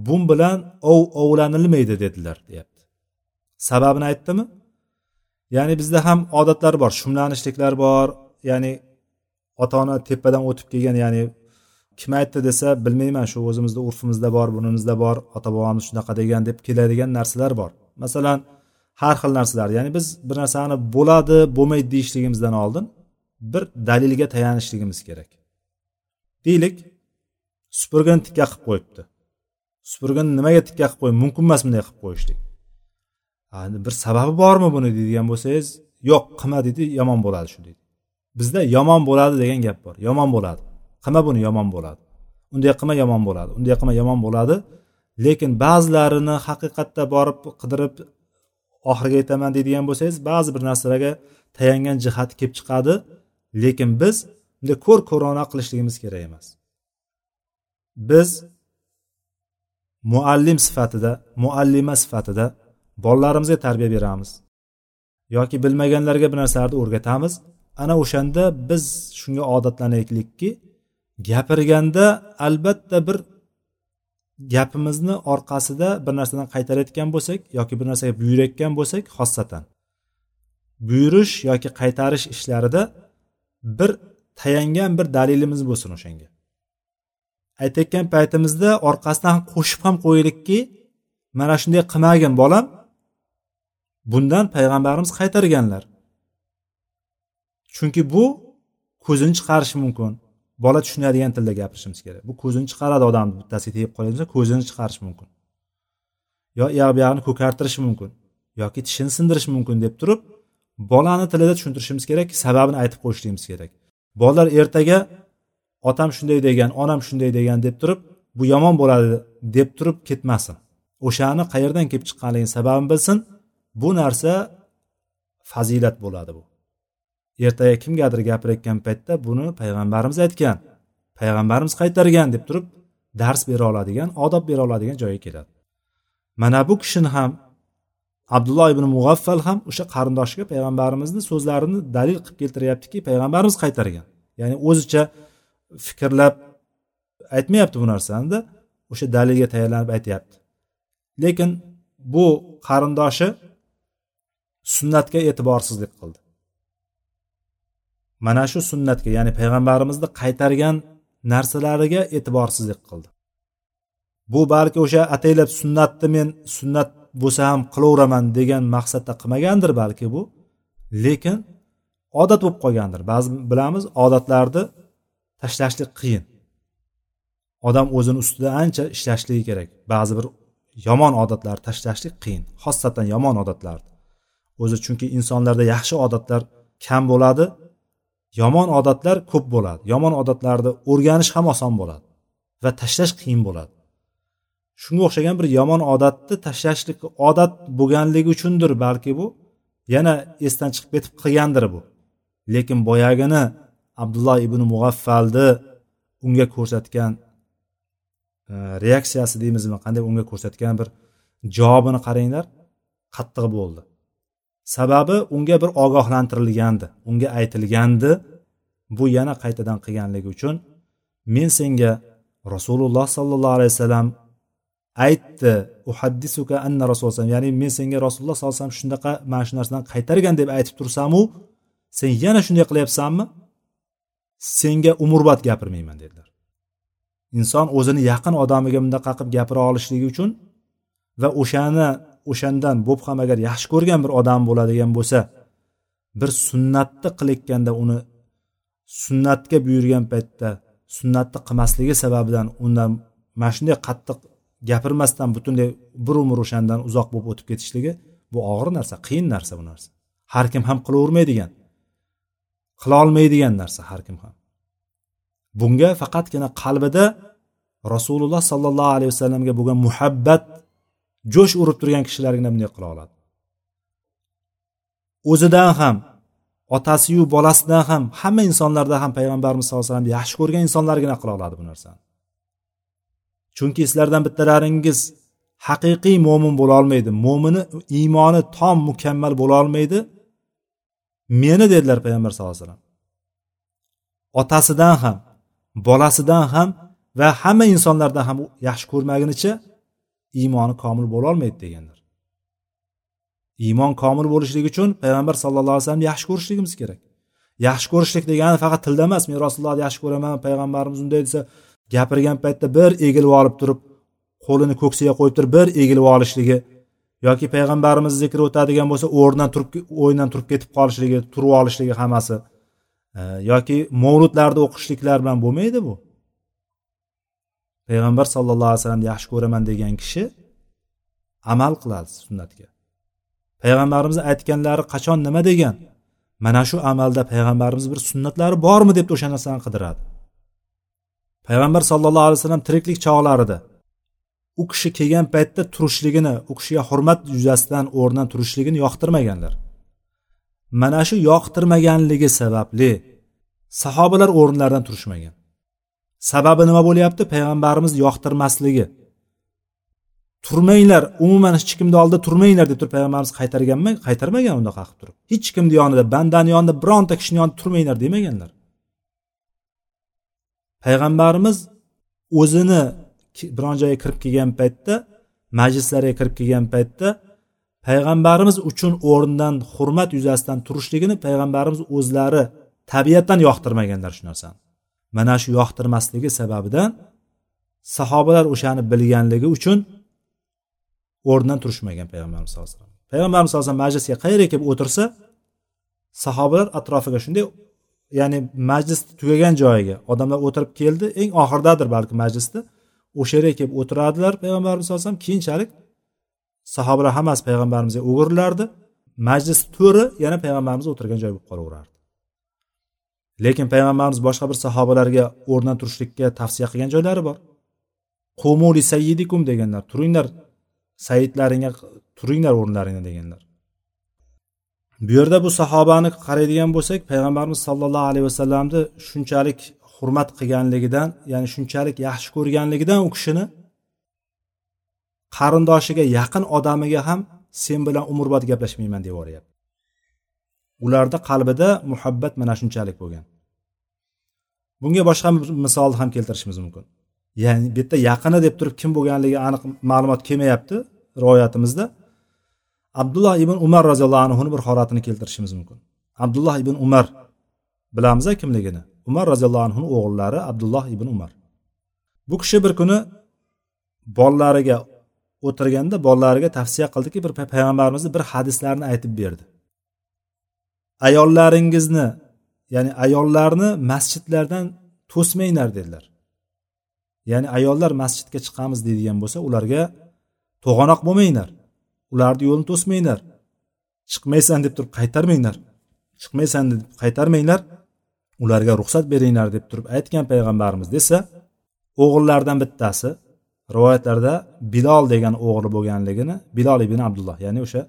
bun bilan ov ovlanilmaydi dedilar deyapti. Sababini aytdimi? Ya'ni bizda ham odatlar bor shumlanishliklar bor. Ya'ni ota ona tepadan o'tib kelgan ya'ni kim aytdi desa bilmayman shu o'zimizni urfimizda bor bunimizda bor ota bobomiz shunaqa degan deb keladigan narsalar bor. Masalan har xil narsalar. Ya'ni biz bir narsani bo'ladi bo'lmaydi deyishligimizdan oldin bir dalilga tayanishligimiz kerak. Deylik supurgini tikka qilib qo'yibdi. Supurgini nimaga tikka qilib qo'yib mumkin emas bunday qilib qo'yishlik. Bir sababi bormi buni deydigan bo'lsangiz yo'q qilma deydi yomon bo'ladi shu deydi. Bizda yomon bo'ladi degan gap bor yomon bo'ladi. Qilma buni yomon bo'ladi. Unday qilma yomon bo'ladi unday qilma yomon bo'ladi. Lekin ba'zilarini haqiqatda borib qidirib oxiriga yetaman deydigan bo'lsangiz ba'zi bir narsalarga tayangan jihati kelib chiqadi. Lekin biz bunday ko'r ko'rona qilishligimiz kerak emas. Biz muallim sifatida muallima sifatida bolalarimizga tarbiya beramiz. Yoki bilmaganlarga bir narsalarni o'rgatamiz. Ana o'shanda biz shunga odatlanaylikki gapirganda albatta bir gapimizni orqasida bir narsadan qaytarayotgan bo'lsak yoki bir narsaga buyurayotgan bo'lsak xossatan. Buyurish yoki qaytarish ishlarida bir tayangan bir dalilimiz bo'lsin o'shanga. Aytayotgan paytimizda orqasidan qo'shib ham qo'yaylikki mana shunday qilmagin bolam. Bundan payg'ambarimiz qaytarganlar. Chunki bu ko'zini chiqarishi mumkin. Bola tushunadigan tilda gapirishimiz kerak. Bu ko'zini chiqaradi odamni bittasiga tegib qolgan ko'zini chiqarishi mumkin. Yo uyoq bu yog'ini ko'kartirishi mumkin yoki tishini sindirishi mumkin deb turib bolani tilida tushuntirishimiz kerak sababini aytib qo'yishligimiz kerak. Bolalar ertaga otam shunday degan onam shunday degan deb turib bu yomon bo'ladi deb turib ketmasin. O'shani qayerdan kelib chiqqanligini sababini bilsin bu narsa fazilat bo'ladi bu. Ertaga kimgadir gapirayotgan paytda buni payg'ambarimiz aytgan payg'ambarimiz qaytargan deb turib dars bera oladigan odob bera oladigan joyga keladi. Mana bu kishini ham abdulloh ibn mug'affal ham o'sha qarindoshiga payg'ambarimizni so'zlarini dalil qilib keltiryaptiki payg'ambarimiz qaytargan. Ya'ni o'zicha fikrlab aytmayapti bu narsanida o'sha dalilga tayanib aytyapti. Lekin bu qarindoshi sunnatga e'tiborsizlik qildi. Mana shu sunnatga ya'ni payg'ambarimizni qaytargan narsalariga e'tiborsizlik qildi. Bu balki o'sha ataylab sunnatni men sunnat bo'lsa ham qilaveraman degan maqsadda qilmagandir balki bu. Lekin odat bo'lib qolgandir. Ba'zi bilamiz odatlarni tashlashlik qiyin. Odam o'zini ustida ancha ishlashligi kerak. Ba'zi bir yomon odatlarni tashlashlik qiyin. Xosatan yomon odatlarni. O'zi chunki insonlarda yaxshi odatlar kam bo'ladi yomon odatlar ko'p bo'ladi. Yomon odatlarni o'rganish ham oson bo'ladi va tashlash qiyin bo'ladi. Shunga o'xshagan bir yomon odatni tashlashlik odat bo'lganligi uchundir balki bu yana esdan chiqib ketib qilgandir bu. Lekin boyagini abdulloh ibn mug'affalni unga ko'rsatgan e, reaksiyasi deymizmi qanday unga ko'rsatgan bir javobini qaranglar qattiq bo'ldi. Sababi unga bir ogohlantirilgandi unga aytilgandi. Bu yana qaytadan qilganligi uchun men senga rasululloh sollallohu alayhi vasallam aytdi uhaddisuka anna rasululloh ya'ni men senga rasululloh sallallohu alayhi vasallam shunaqa mana shu narsadan qaytargan deb aytib tursamu sen yana shunday qilyapsanmi? Senga umrbod gapirmayman dedilar. Inson o'zini yaqin odamiga bunaqa qilib gapira olishligi uchun va o'shani o'shandan bo'p ham agar yaxshi ko'rgan bir odam bo'ladigan bo'lsa bir sunnatni qilayotganda uni sunnatga buyurgan paytda sunnatni qilmasligi sababidan undan mana shunday qattiq gapirmasdan butunlay bir umr o'shandan uzoq bo'lib o'tib ketishligi bu og'ir narsa qiyin narsa bu narsa. Har kim ham qilavermaydigan qilolmaydigan narsa har kim ham. Bunga faqatgina qalbida rasululloh sollallohu alayhi vasallamga bo'lgan muhabbat jo'sh urib turgan kishilargina bunday qila oladi. O'zidan ham otasiyu bolasidan ham hamma insonlarda ham payg'ambarimiz sallallohu alayhi vasallam yaxshi ko'rgan insonlargina qila oladi bu narsani. Chunki sizlardan bittalaringiz haqiqiy mo'min bo'lolmaydi mo'mini iymoni tom mukammal bo'lolmaydi meni dedilar payg'ambar sallallohu alayhi vasallam. Otasidan ham bolasidan ham va hamma insonlardan ham yaxshi ko'rmagunicha iymoni komil bo'lolmaydi deganlar. Iymon komil bo'lishligi uchun payg'ambar sallallohu alayhi vasallamni yaxshi ko'rishligimiz kerak. Yaxshi ko'rishlik degani faqat tilda emas men rasulullohni yaxshi ko'raman payg'ambarimiz unday desa gapirgan paytda bir egilib olib turib qo'lini ko'ksiga qo'yib turib bir egilib olishligi yoki payg'ambarimiz zikri o'tadigan bo'lsa o'rnidan turib o'rnidan turib ketib qolishligi turib olishligi hammasi e, yoki mavludlarni o'qishliklar bilan bo'lmaydi bu. Payg'ambar sallallohu alayhi vasallamni yaxshi ko'raman degan kishi amal qiladi sunnatga. Payg'ambarimiz aytganlari qachon nima degan? Mana shu amalda payg'ambarimiz bir sunnatlari bormi deb o'sha narsani qidiradi. Payg'ambar sallallohu alayhi vasallam tiriklik chog'larida u kishi kelgan paytda turishligini u kishiga hurmat yuzasidan o'rnidan turishligini yoqtirmaganlar. Mana shu yoqtirmaganligi sababli sahobalar o'rinlaridan turishmagan. Sababi nima bo'lyapti? Payg'ambarimiz yoqtirmasligi. Turmanglar umuman hech kimni oldida turmanglar deb turib payg'ambarimiz qaytarganmi qaytarmagan undaqa qilib turib. Hech kimni yonida bandani yonida bironta kishini yonida turmanglar demaganlar. Payg'ambarimiz o'zini biron joyga kirib kelgan paytda majlislarga kirib kelgan paytda payg'ambarimiz uchun o'rnidan hurmat yuzasidan turishligini payg'ambarimiz o'zlari tabiatdan yoqtirmaganlar shu narsani. Mana shu yoqtirmasligi sababidan sahobalar o'shani bilganligi uchun o'rnidan turishmagan payg'ambarimiz sallallohu alayhi vasallam. Payg'ambarimiz sallallohu alayhi vasallam majlisga qayerga kelib o'tirsa sahobalar atrofiga shunday ya'ni majlis tugagan joyiga odamlar o'tirib keldi. Eng oxiridadir balki majlisda o'sha yerga kelib o'tiradilar payg'ambarimiz sallallohu alayhi vasallam. Keyinchalik sahobalar hammasi payg'ambarimizga o'girilardi majlis to'ri yana payg'ambarimiz o'tirgan joy bo'lib qolaverardi lekin payg'ambarimiz boshqa bir sahobalarga o'rnidan turishlikka tavsiya qilgan joylari bor. Qumuli sayyidikum deganlar turinglar sayidlaringga turinglar o'rnlaringda deganlar. Bu yerda bu sahobani qaraydigan bo'lsak payg'ambarimiz sollallohu alayhi vasallamni shunchalik hurmat qilganligidan ya'ni shunchalik yaxshi ko'rganligidan u kishini qarindoshiga yaqin odamiga ham sen bilan umrbod gaplashmayman deb yuboryapti ularda qalbida muhabbat mana shunchalik bo'lgan. Bunga boshqa misolni ham keltirishimiz mumkin. Ya'ni bu yerda yaqini deb turib kim bo'lganligi aniq ma'lumot kelmayapti rivoyatimizda. Abdulloh ibn umar roziyallohu anhuni bir holatini keltirishimiz mumkin. Abdulloh ibn umar bilamiz kimligini? Umar roziyallohu anhuni o'g'illari abdulloh ibn umar. Bu kishi bir kuni bolalariga o'tirganda bolalariga tavsiya qildiki bir payg'ambarimizni bir hadislarini aytib berdi. Ayollaringizni ya'ni ayollarni masjidlardan to'smanglar dedilar. Ya'ni ayollar masjidga chiqamiz deydigan bo'lsa ularga to'g'anoq bo'lmanglar. Ularni yo'lini to'smanglar. Chiqmaysan deb turib qaytarmanglar. Chiqmaysan deb qaytarmanglar. Ularga ruxsat beringlar deb turib aytgan payg'ambarimiz desa o'g'illardan bittasi rivoyatlarda bilol degan o'g'li bo'lganligini bilol ibn abdulloh ya'ni o'sha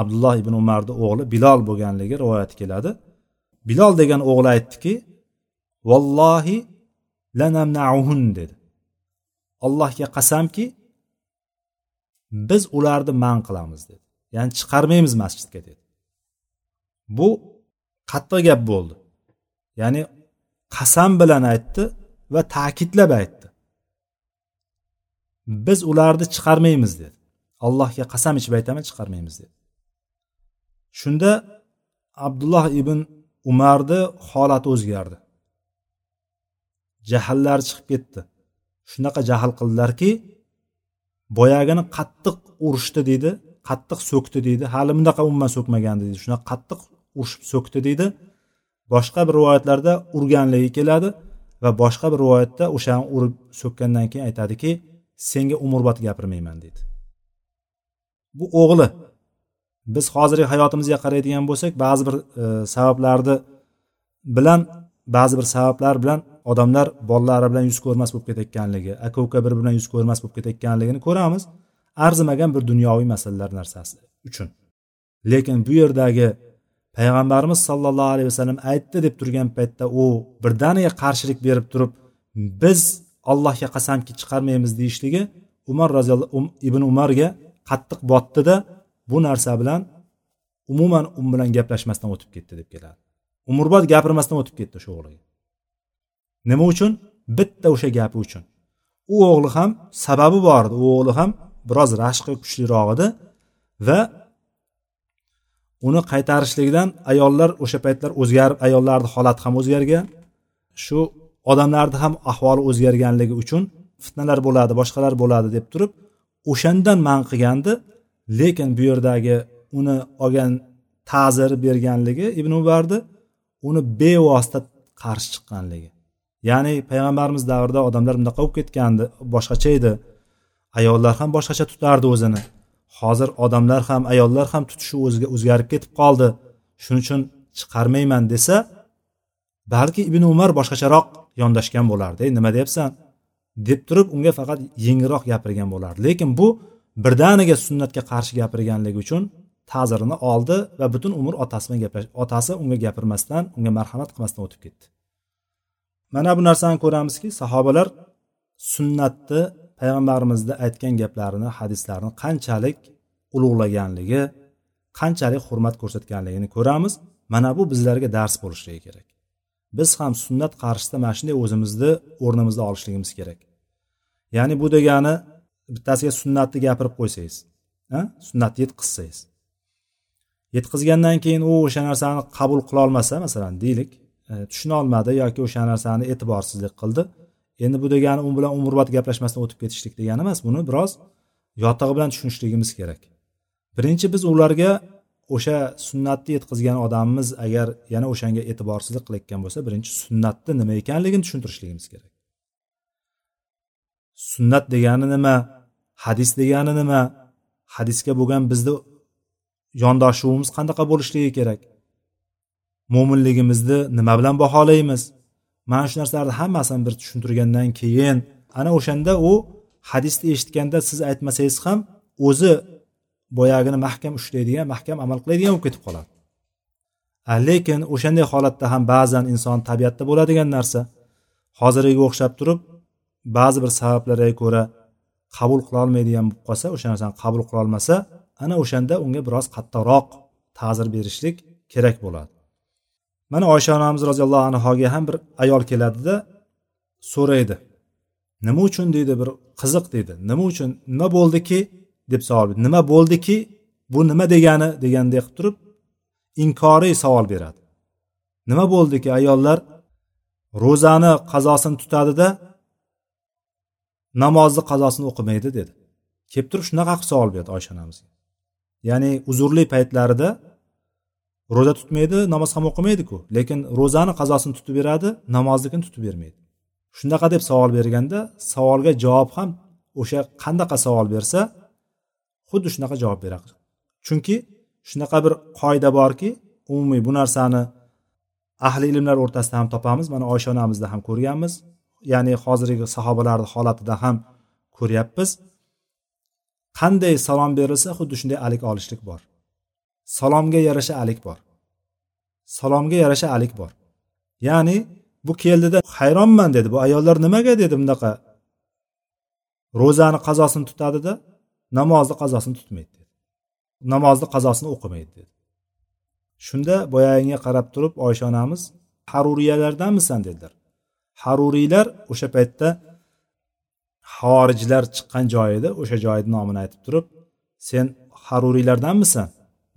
abdulloh ibn umarni o'g'li bilol bo'lganligi rivoyat keladi. Bilol degan o'g'li aytdiki vallohi lanamnauhun dedi. Allohga qasamki biz ularni man qilamiz dedi. Ya'ni chiqarmaymiz masjidga dedi. Bu qattiq gap bo'ldi. Ya'ni qasam bilan aytdi va ta'kidlab aytdi. Biz ularni chiqarmaymiz dedi. Allohga qasam ichib aytaman chiqarmaymiz dedi. Shunda abdulloh ibn umarni holati o'zgardi. Jahllari chiqib ketdi. Shunaqa jahl qildilarki boyagini qattiq urishdi deydi qattiq so'kdi deydi hali bunaqa umuman so'kmagan deydi shunaqa qattiq urishib so'kdi deydi boshqa bir rivoyatlarda urganligi keladi va boshqa bir rivoyatda o'shani urib so'kkandan keyin aytadiki senga umrbod gapirmayman deydi bu o'g'li biz hozirgi hayotimizga qaraydigan bo'lsak ba'zi bir e, sabablarni bilan ba'zi bir sabablar bilan odamlar bolalari bilan yuz ko'rmas bo'lib ketayotganligi aka uka bir bilan yuz ko'rmas bo'lib ketayotganligini ko'ramiz. Arzimagan bir dunyoviy masalalar narsasi uchun. Lekin bu yerdagi payg'ambarimiz sollallohu alayhi vasallam aytdi deb turgan paytda u birdaniga qarshilik berib turib biz allohga qasamki chiqarmaymiz deyishligi umar roziyallohu um, ibn umarga qattiq botdida bu narsa bilan umuman u bilan gaplashmasdan o'tib ketdi deb keladi. Umrbod gapirmasdan o'tib ketdi o'sha o'g'liga. Nima uchun? Bitta o'sha gapi uchun. U o'g'li ham sababi bor edi. U o'g'li ham biroz rashqi kuchliroq edi va uni qaytarishlikdan ayollar o'sha paytlar o'zgarib ayollarni holati ham o'zgargan. Shu odamlarni ham ahvoli o'zgarganligi uchun fitnalar bo'ladi boshqalar bo'ladi deb turib o'shandan man qilgandi. Lekin bu yerdagi uni olgan ta'zir berganligi ibn ubarni uni bevosita qarshi chiqqanligi. Ya'ni payg'ambarimiz davrida odamlar bunaqa bo'lib ketgandi boshqacha edi. Ayollar ham boshqacha tutardi o'zini. Hozir odamlar ham ayollar ham tutishi o'ziga o'zgarib ketib qoldi. Shuning uchun chiqarmayman desa balki ibn umar boshqacharoq yondashgan bo'lardi ey nima deyapsan? deb turib unga faqat yengilroq gapirgan bo'lardi. Lekin bu birdaniga sunnatga qarshi gapirganligi uchun ta'zirini oldi va butun umr otasi bilan gaplash otasi unga gapirmasdan unga marhamat qilmasdan o'tib ketdi. Mana bu narsani ko'ramizki sahobalar sunnatni payg'ambarimizni aytgan gaplarini hadislarni qanchalik ulug'laganligi qanchalik hurmat ko'rsatganligini ko'ramiz. Mana bu bizlarga dars bo'lishligi kerak. Biz ham sunnat qarshisida mana shunday o'zimizni o'rnimizni olishligimiz kerak. Ya'ni bu degani bittasiga sunnatni gapirib qo'ysangiz sunnatni yetkazsangiz yetkazgandan keyin u o'sha narsani qabul qilolmasa masalan deylik e, tushuna olmadi yoki o'sha narsani e'tiborsizlik qildi. Endi bu degani u bilan umrbod gaplashmasdan o'tib ketishlik degani emas buni biroz yotig'i bilan tushunishligimiz kerak. Birinchi biz ularga o'sha sunnatni yetkazgan odamimiz agar yana o'shanga e'tiborsizlik qilayotgan bo'lsa birinchi sunnatni nima ekanligini tushuntirishligimiz kerak. Sunnat degani nima hadis degani nima? Hadisga bo'lgan bizni yondoshuvimiz qanaqa bo'lishligi kerak? Mo'minligimizni nima bilan baholaymiz? Mana shu narsalarni hammasini bir tushuntirgandan keyin ana o'shanda u hadisni eshitganda siz aytmasangiz ham o'zi boyagini mahkam ushlaydigan mahkam amal qiladigan bo'lib ketib qoladi. Lekin o'shanday holatda ham ba'zan inson tabiatda bo'ladigan narsa hozirgiga o'xshab turib ba'zi bir sabablarga ko'ra qabul qilolmaydigan bo'lib qolsa o'sha narsani qabul qilolmasa ana o'shanda unga biroz qattiqroq ta'zir berishlik kerak bo'ladi. Mana oysha onamiz roziyallohu anhoga ham bir ayol keladida so'raydi. Nima uchun deydi bir qiziq deydi. Nima uchun nima bo'ldiki deb savol nima bo'ldiki bu nima degani degandek qilib turib inkoriy savol beradi. Nima bo'ldiki ayollar ro'zani qazosini tutadida namozni qazosini o'qimaydi dedi. Kelib turib shunaqa qilib savol berdi oysha onamizga ya'ni uzrli paytlarida ro'za tutmaydi namoz ham o'qimaydiku lekin ro'zani qazosini tutib beradi namoznikini tutib bermaydi. Shunaqa deb savol berganda savolga javob ham o'sha qanaqa savol bersa xuddi shunaqa javob beradi. Chunki shunaqa bir qoida borki umumiy bu narsani ahli ilmlar o'rtasida ham topamiz mana oysha onamizda ham ko'rganmiz. Ya'ni hozirgi sahobalarni holatida ham ko'ryapmiz. Qanday salom berilsa xuddi shunday alik olishlik bor. Salomga yarasha alik bor. Salomga yarasha alik bor. Ya'ni bu keldida hayronman dedi. Bu ayollar nimaga dedi bunaqa? Ro'zani qazosini tutadida namozni qazosini tutmaydi dedi. Namozni qazosini o'qimaydi dedi. Shunda boyagiga qarab turib oysha onamiz haruriyalardanmisan dedilar. Haruriylar o'sha paytda xorijlar chiqqan joy edi o'sha joyni nomini aytib turib sen haruriylardanmisan?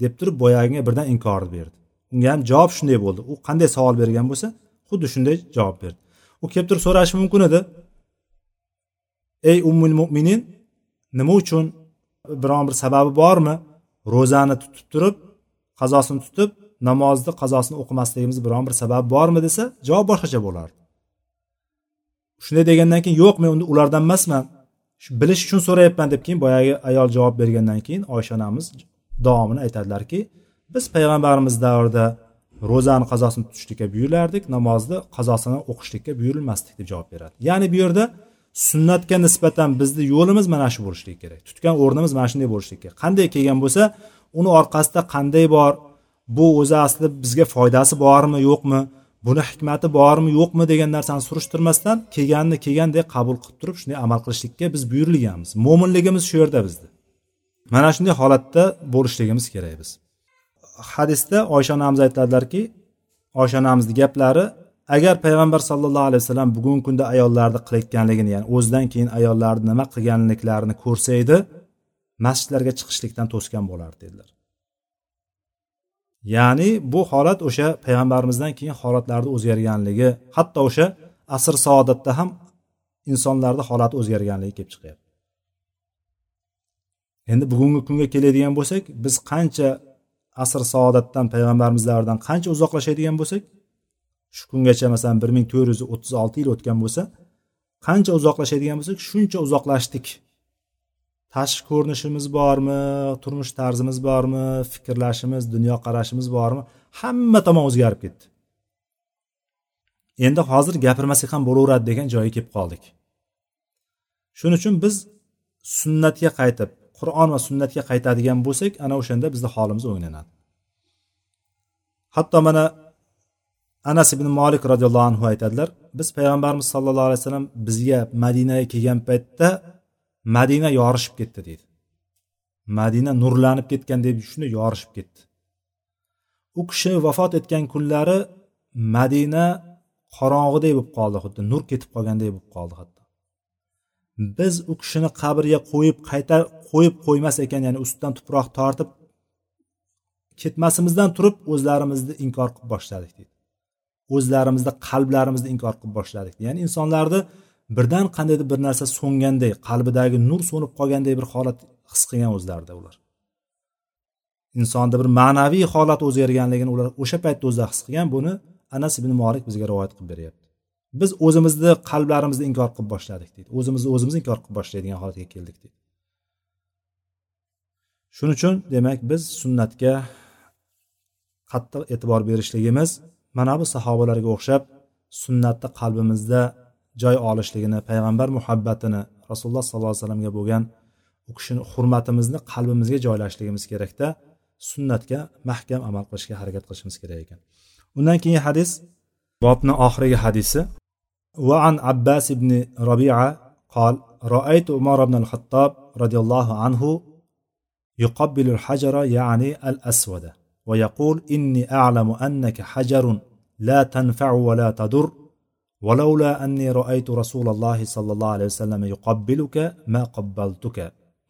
deb turib boyagiga birdan inkorni berdi. Unga ham javob shunday bo'ldi. U qanday savol bergan bo'lsa xuddi shunday javob berdi. U kelib turib so'rashi mumkin edi ey ummul mo'minin nima uchun biron bir sababi bormi? Ro'zani tutib turib qazosini tutib namozni qazosini o'qimasligimiz biron bir sabab bormi? desa javob boshqacha bo'lardi. Shunday degandan keyin yo'q men ulardan emasman. Bilish uchun so'rayapman deb keyin boyagi ayol javob bergandan keyin oysha onamiz davomini aytadilarki biz payg'ambarimiz davrida ro'zani qazosini tutishlikka buyurilardik namozni qazosini o'qishlikka buyurilmasdik deb javob beradi. Ya'ni bu yerda sunnatga nisbatan bizni yo'limiz mana shu bo'lishligi kerak. Tutgan o'rnimiz mana shunday bo'lishligi kerak. Qanday kelgan bo'lsa uni orqasida qanday bor bu o'zi aslida bizga foydasi bormi yo'qmi buni hikmati bormi yo'qmi degan narsani surishtirmasdan kelganini kelgandek qabul qilib turib shunday amal qilishlikka biz buyurilganmiz mo'minligimiz shu yerda bizni mana shunday holatda bo'lishligimiz kerak biz. Hadisda oysha onamiz aytadilarki oysha onamizni gaplari agar payg'ambar sallallohu alayhi vasallam bugungi kunda ayollarni qilayotganligini ya'ni o'zidan keyin ayollarni nima qilganliklarini ko'rsa edi masjidlarga chiqishlikdan to'sgan bo'lardi dedilar. Ya'ni bu holat o'sha payg'ambarimizdan keyin holatlarni o'zgarganligi hatto o'sha asr saodatda ham insonlarni holati o'zgarganligi kelib chiqyapti. Endi bugungi kunga keladigan bo'lsak biz qancha asr saodatdan payg'ambarimiz davridan qancha uzoqlashadigan bo'lsak shu kungacha masalan bir ming to'rt yuz o'ttiz olti yil o'tgan bo'lsa qancha uzoqlashadigan bo'lsak shuncha uzoqlashdik tashqi ko'rinishimiz bormi turmush tarzimiz bormi fikrlashimiz dunyoqarashimiz bormi hamma tomon o'zgarib ketdi. Endi hozir gapirmasak ham bo'laveradi degan joyga kelib qoldik. Shuning uchun biz sunnatga qaytib qur'on va sunnatga qaytadigan bo'lsak ana o'shanda bizni holimiz o'nglanadi hatto mana anas ibn molik roziyallohu anhu aytadilar biz payg'ambarimiz sallallohu alayhi vasallam bizga madinaga kelgan paytda madina yorishib ketdi deydi. Madina nurlanib ketgan deb shunday yorishib ketdi. U kishi vafot etgan kunlari madina qorong'idek bo'lib qoldi xuddi nur ketib qolgandek bo'lib qoldi hatto. Biz u kishini qabrga qo'yib qaytar qo'yib qo'ymas ekan ya'ni ustidan tuproq tortib ketmasimizdan turib o'zlarimizni inkor qilib boshladik deydi. O'zlarimizni qalblarimizni inkor qilib boshladik ya'ni insonlarni birdan qandaydir bir narsa so'nganday qalbidagi nur so'nib qolganday bir holat his qilgan o'zlarida ular. Insonda bir ma'naviy holat o'zgarganligini ular o'sha paytda o'zida his qilgan buni anas ibn molik bizga rivoyat qilib beryapti. Biz o'zimizni qalblarimizni inkor qilib boshladik deydi. O'zimizni o'zimiz inkor qilib boshlaydigan holatga keldik deydi. Shuning uchun demak biz sunnatga qattiq e'tibor berishligimiz mana bu sahobalarga o'xshab sunnatni qalbimizda joy olishligini payg'ambar muhabbatini rasululloh sollallohu alayhi vasallamga bo'lgan u kishini hurmatimizni qalbimizga joylashligimiz kerakda sunnatga mahkam amal qilishga harakat qilishimiz kerak ekan undan keyingi hadis bobni oxirgi hadisi وعن عباس بن ربيعة قال رأيت عمر بن الخطاب رضي الله عنه يقبل الحجر يعني الأسود ويقول إني أعلم أنك حجر لا تنفع ولا تضر ولولا أني رأيت رسول الله صلى الله عليه وسلم يقبلك ما قبلتك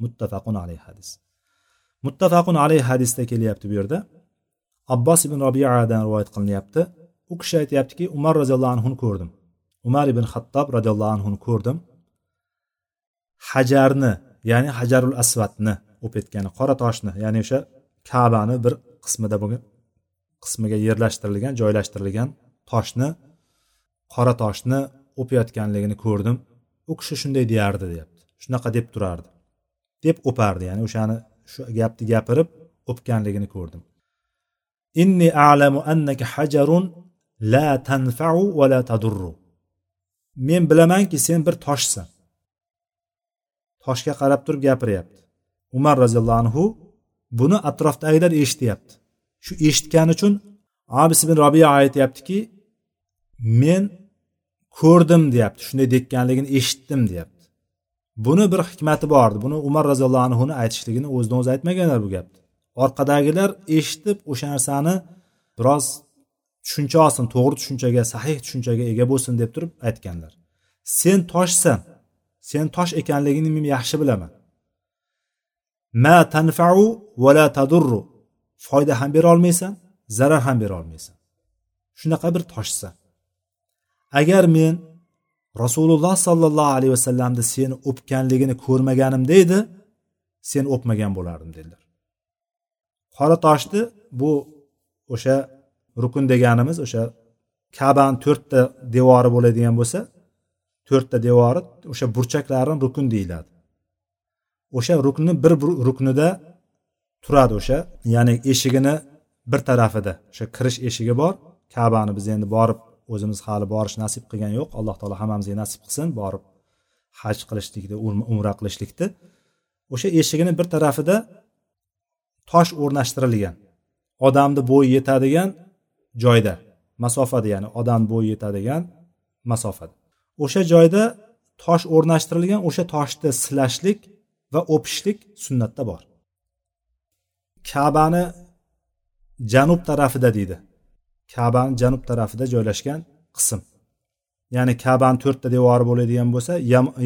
متفق عليه حديث muttafaqun alayhi hadisda kelyapti bu yerda abbos ibn robiyadan rivoyat qilinyapti u kishi aytyaptiki umar roziyallohu anhuni ko'rdim umar ibn xattob roziyallohu anhuni ko'rdim hajarni ya'ni hajarul asvatni o'payotgani qora toshni ya'ni o'sha kabani bir qismida bo'lgan qismiga yerlashtirilgan joylashtirilgan toshni qora toshni o'payotganligini ko'rdim. U kishi shunday deyardi deyapti. Shunaqa deb turardi. Deb o'pardi ya'ni o'shani shu gapni gapirib o'pganligini ko'rdim. Inni a'lamu annaka hajarun la tanfa'u va la tadurru. Men bilamanki sen bir toshsan. Toshga qarab turib gapiryapti. Umar roziyallohu anhu buni atrofdagilar eshityapti shu eshitgani uchun abis ibn robiya aytyaptiki men ko'rdim deyapti shunday dekkanligini eshitdim deyapti. Buni bir hikmati bor edi buni umar roziyallohu anhuni aytishligini o'zidan o'zi aytmaganlar bu gapni. Orqadagilar eshitib o'sha narsani biroz tushuncha olsin to'g'ri tushunchaga sahih tushunchaga ega bo'lsin deb turib aytganlar. Sen toshsan sen tosh ekanligingni men yaxshi bilaman. Ma tanfau va la tadurru. Foyda ham bera olmaysan zarar ham bera olmaysan. Shunaqa bir toshsan. Agar men rasululloh sollallohu alayhi vasallamni seni o'pganligini ko'rmaganimda edi sen o'pmagan bo'lardim dedilar. Qora toshni bu o'sha rukun deganimiz o'sha kabani to'rtta devori bo'ladigan bo'lsa to'rtta devori o'sha burchaklarini rukun deyiladi. O'sha rukni bir ruknida turadi o'sha ya'ni eshigini bir tarafida o'sha kirish eshigi bor kabani biz endi borib o'zimiz hali borish nasib qilgani yo'q. Alloh taolo hammamizga nasib qilsin borib haj qilishlikni um-, umra qilishlikni. O'sha eshigini bir tarafida tosh o'rnashtirilgan. Odamni bo'yi yetadigan joyda masofada ya'ni odam bo'yi yetadigan masofada. O'sha joyda tosh o'rnashtirilgan o'sha toshni silashlik va o'pishlik sunnatda bor. Kabani janub tarafida deydi. Kabani janub tarafida joylashgan qism. Ya'ni kabani to'rtta devori bo'ladigan bo'lsa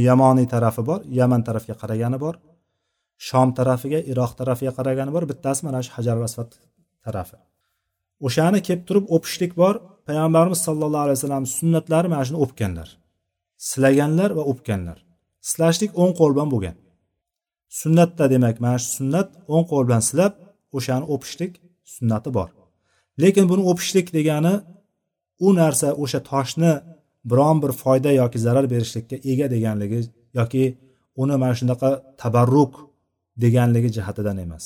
yamoniy tarafi bor yaman tarafga qaragani bor shom tarafiga iroq tarafiga qaragani bor bittasi mana shu hajar asvad tarafi. O'shani kelib turib o'pishlik bor. Payg'ambarimiz sollallohu alayhi vasallam sunnatlari mana shuni o'pganlar. Silaganlar va o'pganlar. Silashlik o'ng qo'l bilan bo'lgan. Sunnatda demak mana shu sunnat o'ng qo'l bilan silab o'shani o'pishlik sunnati bor. Lekin buni o'pishlik degani u narsa o'sha toshni biron bir foyda yoki zarar berishlikka ega deganligi yoki uni mana shunaqa tabarruk deganligi jihatidan emas.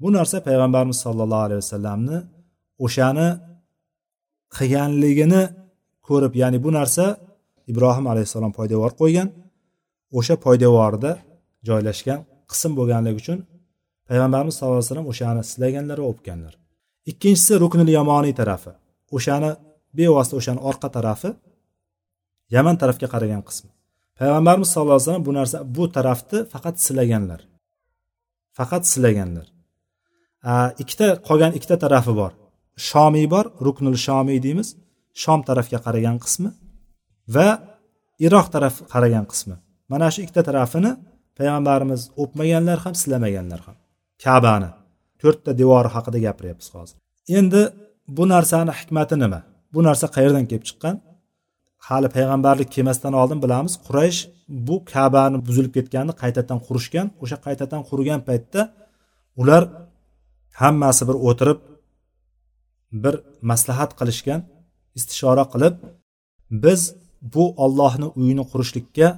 Bu narsa payg'ambarimiz sollallohu alayhi vasallamni o'shani qilganligini ko'rib ya'ni bu narsa ibrohim alayhissalom poydevor qo'ygan o'sha poydevorda joylashgan qism bo'lganligi uchun payg'ambarimiz sallallohu alayhi vasallam o'shani silaganlar va o'pganlar. Ikkinchisi ruknil yamoniy tarafi. O'shani bevosita o'shani orqa tarafi yaman tarafga qaragan qismi. Payg'ambarimiz sallallohu alayhi vasallam bu narsa bu tarafni faqat silaganlar. Faqat silaganlar. Ikkita qolgan ikkita tarafi bor. Shomiy bor ruknul shomiy deymiz. Shom tarafga qaragan qismi va iroq taraf qaragan qismi. Mana shu ikkita tarafini payg'ambarimiz o'pmaganlar ham silamaganlar ham. Kabani. To'rtta devori haqida gapiryapmiz hozir. Endi bu narsani hikmati nima? Bu narsa qayerdan kelib chiqqan? Hali payg'ambarlik kelmasdan oldin bilamiz quraysh bu kabani buzilib ketganini qaytadan qurishgan o'sha qaytadan qurgan paytda ular hammasi bir o'tirib bir maslahat qilishgan istishora qilib biz bu ollohni uyini qurishlikka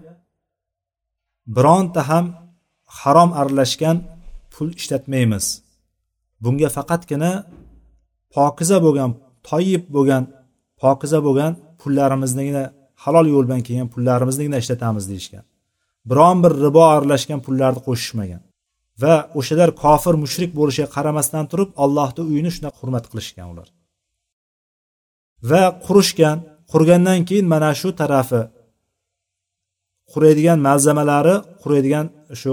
bironta ham harom aralashgan pul ishlatmaymiz. Bunga faqatgina pokiza bo'lgan toyib bo'lgan pokiza bo'lgan pullarimiznigina halol yo'l bilan kelgan pullarimiznigina ishlatamiz deyishgan. Biron bir ribo aralashgan pullarni qo'shishmagan. Va o'shalar kofir mushrik bo'lishiga qaramasdan turib allohni uyini shunaqa hurmat qilishgan ular. Va qurishgan qurgandan keyin mana shu tarafi quraydigan malzamalari quraydigan shu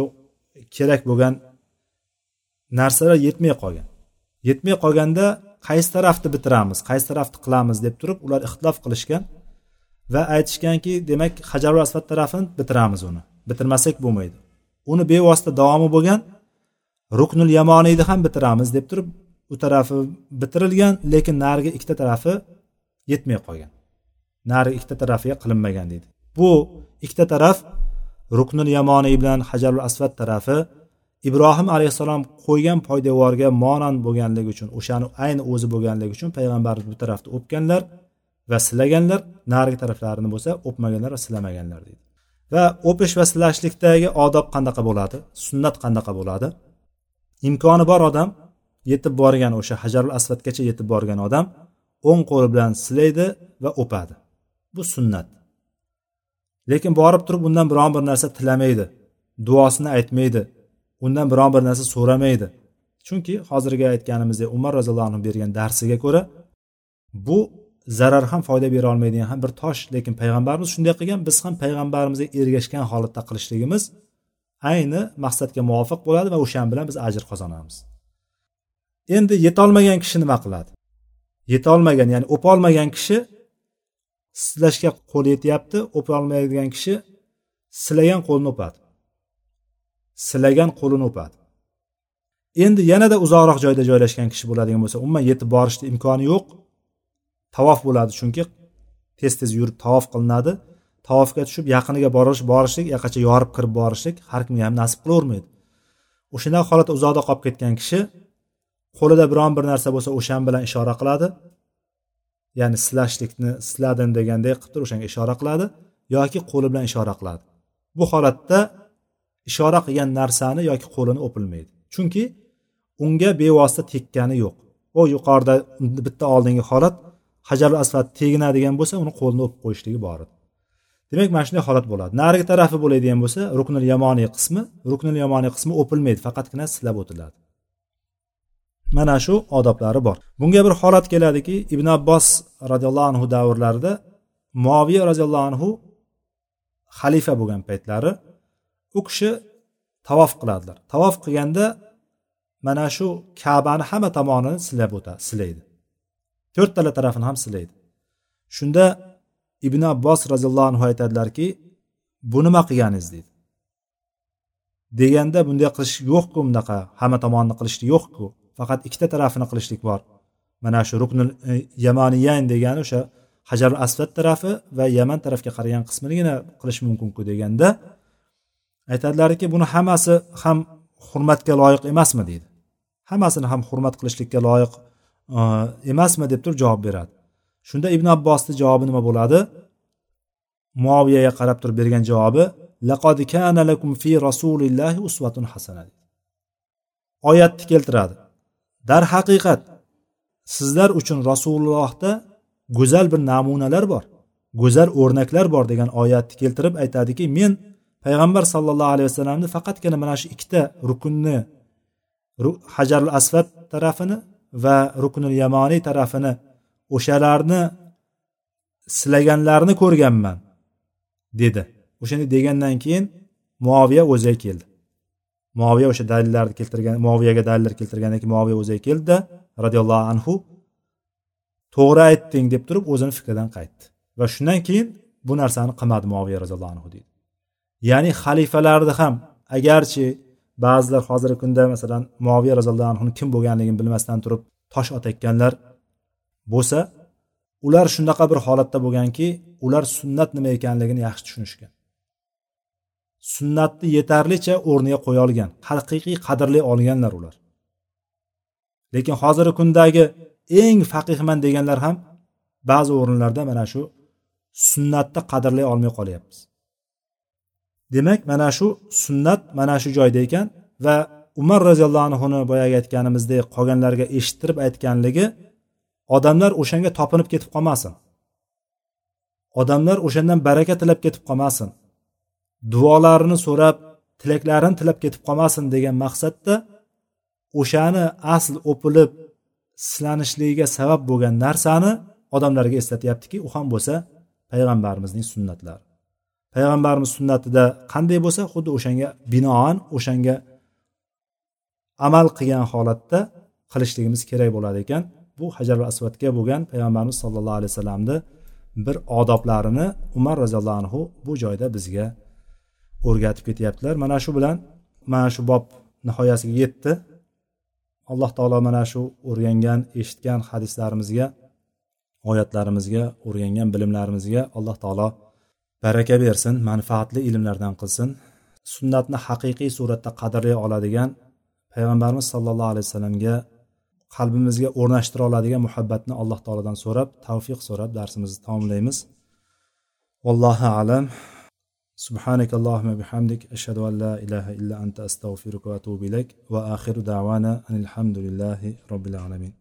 kerak bo'lgan narsalar yetmay qolgan. Yetmay qolganda qaysi tarafni bitiramiz qaysi tarafni qilamiz deb turib ular ixtilof qilishgan va aytishganki demak hajarul asvad tarafini bitiramiz uni. Bitirmasak bo'lmaydi. Uni bevosita davomi bo'lgan ruknul yamoniyni ham bitiramiz deb turib u tarafi bitirilgan lekin narigi ikkita tarafi yetmay qolgan. Narigi ikkita tarafiga qilinmagan deydi. Bu ikkita taraf ruknul yamoniy bilan hajarul asvad tarafi ibrohim alayhissalom qo'ygan poydevorga monand bo'lganligi uchun o'shani ayni o'zi bo'lganligi uchun payg'ambarimiz bu tarafni o'pganlar va silaganlar. Narigi taraflarini bo'lsa o'pmaganlar va silamaganlar deydi. Va o'pish va silashlikdagi odob qanaqa bo'ladi? Sunnat qanaqa bo'ladi? Imkoni bor odam yetib borgan o'sha hajarul asvadgacha yetib borgan odam o'ng qo'li bilan silaydi va o'padi. Bu sunnat. Lekin borib turib undan biron bir narsa tilamaydi duosini aytmaydi. Undan biron bir narsa so'ramaydi. Chunki hozirgi aytganimizdek umar roziyallohu anhu bergan darsiga ko'ra bu zarar ham foyda bera olmaydigan ham bir tosh lekin payg'ambarimiz shunday qilgan biz ham payg'ambarimizga ergashgan holatda qilishligimiz ayni maqsadga muvofiq bo'ladi va o'shan bilan biz ajr qozonamiz. Endi yetolmagan kishi nima qiladi? Yetolmagan ya'ni o'polmagan kishi silashga qo'li yetyapti o'polmaydigan kishi silagan qo'lini o'padi. Silagan qo'lini o'padi. Endi yanada uzoqroq joyda joylashgan kishi bo'ladigan bo'lsa umuman yetib borishni imkoni yo'q. Tavof bo'ladi chunki tez tez yurib tavof qilinadi. Tavofga tushib yaqiniga borish borishlik yaqacha yorib kirib borishlik har kimga ham nasib qilavermaydi. O'shanday holatda uzoqda qolib ketgan kishi qo'lida biron bir narsa bo'lsa o'shan bilan ishora qiladi. Ya'ni silashlikni siladim degandek qilib turib o'shanga ishora qiladi yoki qo'li bilan ishora qiladi. Bu holatda ishora qilgan narsani yoki qo'lini o'pilmaydi. Chunki unga bevosita tekkani yo'q. U yuqorida bitta oldingi holat hajar asfat teginadigan bo'lsa uni qo'lini o'pib qo'yishligi bor edi. Demak mana shunday holat bo'ladi. Narigi tarafi bo'ladigan bo'lsa ruknil yamoniy qismi ruknil yamoniy qismi o'pilmaydi faqatgina silab o'tiladi. Mana shu odoblari bor. Bunga bir holat keladiki ibn abbos roziyallohu anhu davrlarida muoviya roziyallohu anhu xalifa bo'lgan paytlari u kishi tavof qiladilar. Tavof qilganda mana shu kabani hamma tomonini silab o'tadi silaydi. To'rttala tarafini ham silaydi. Shunda ibn abbos roziyallohu anhu aytadilarki bu nima qilganingiz? deydi. Deganda bunday qilish yo'qku bunaqa hamma tomonni qilishlik yo'qku. Faqat ikkita tarafini qilishlik bor. Mana shu ruknul e, yamaniyan degani o'sha hajar asvad tarafi va yaman tarafga qaragan qismigina qilish mumkinku deganda aytadilarki buni hammasi ham hurmatga loyiq emasmi deydi. Hammasini ham hurmat qilishlikka loyiq e, emasmi deb turib javob beradi. Shunda ibn abbosni javobi nima bo'ladi? Muoviyaga qarab turib bergan javobi laqad kana lakum fi rasulillahi usvatun hasana oyatni keltiradi. Darhaqiqat sizlar uchun rasulullohda go'zal bir namunalar bor go'zal o'rnaklar bor degan oyatni keltirib aytadiki men payg'ambar sallallohu alayhi vasallamni faqatgina mana shu ikkita rukunni hajarul asvad tarafini va ruknul yamoniy tarafini o'shalarni silaganlarini ko'rganman dedi. O'shani degandan keyin muoviya o'ziga keldi. Muoviya o'sha dalillarni keltirgan muoviyaga dalillar keltirgandan keyin muoviya o'ziga keldida roziyallohu anhu to'g'ri aytding deb turib o'zini fikridan qaytdi. Va shundan keyin bu narsani qilmadi muoviya roziyallohu anhu deydi ya'ni xalifalarni ham agarchi ba'zilar hozirgi kunda masalan muoviya roziyallohu anhuni kim bo'lganligini bilmasdan turib tosh otayotganlar bo'lsa ular shunaqa bir holatda bo'lganki ular sunnat nima ekanligini yaxshi tushunishgan. Sunnatni yetarlicha o'rniga qo'ya olgan haqiqiy qadrlay olganlar ular. Lekin hozirgi kundagi eng faqihman deganlar ham ba'zi o'rinlarda mana shu sunnatni qadrlay olmay qolyapmiz demak mana shu sunnat mana shu joyda ekan va umar roziyallohu anhuni boyagi aytganimizdek qolganlarga eshittirib aytganligi odamlar o'shanga topinib ketib qolmasin. Odamlar o'shandan baraka tilab ketib qolmasin. Duolarini so'rab tilaklarini tilab ketib qolmasin degan maqsadda o'shani asl o'pilib silanishligiga sabab bo'lgan narsani odamlarga eslatyaptiki u ham bo'lsa payg'ambarimizning sunnatlari payg'ambarimiz sunnatida qanday bo'lsa xuddi o'shanga binoan o'shanga amal qilgan holatda qilishligimiz kerak bo'ladi ekan. Bu hajar asvadga bo'lgan payg'ambarimiz sollallohu alayhi vasallamni bir odoblarini umar roziyallohu anhu bu joyda bizga o'rgatib ketyaptilar. Mana shu bilan mana shu bob nihoyasiga yetdi. Alloh taolo mana shu o'rgangan eshitgan hadislarimizga oyatlarimizga o'rgangan bilimlarimizga alloh taolo baraka bersin manfaatli ilmlardan qilsin sunnatni haqiqiy suratda qadrlay oladigan payg'ambarimiz sollallohu alayhi vasallamga qalbimizga o'rnashtira oladigan muhabbatni alloh taolodan so'rab tavfiq so'rab darsimizni tamomlaymiz vallohu alam سبحانك اللهم بحمدك أشهد أن لا إله إلا أنت أستغفرك وأتوب إليك وآخر دعوانا أن الحمد لله رب العالمين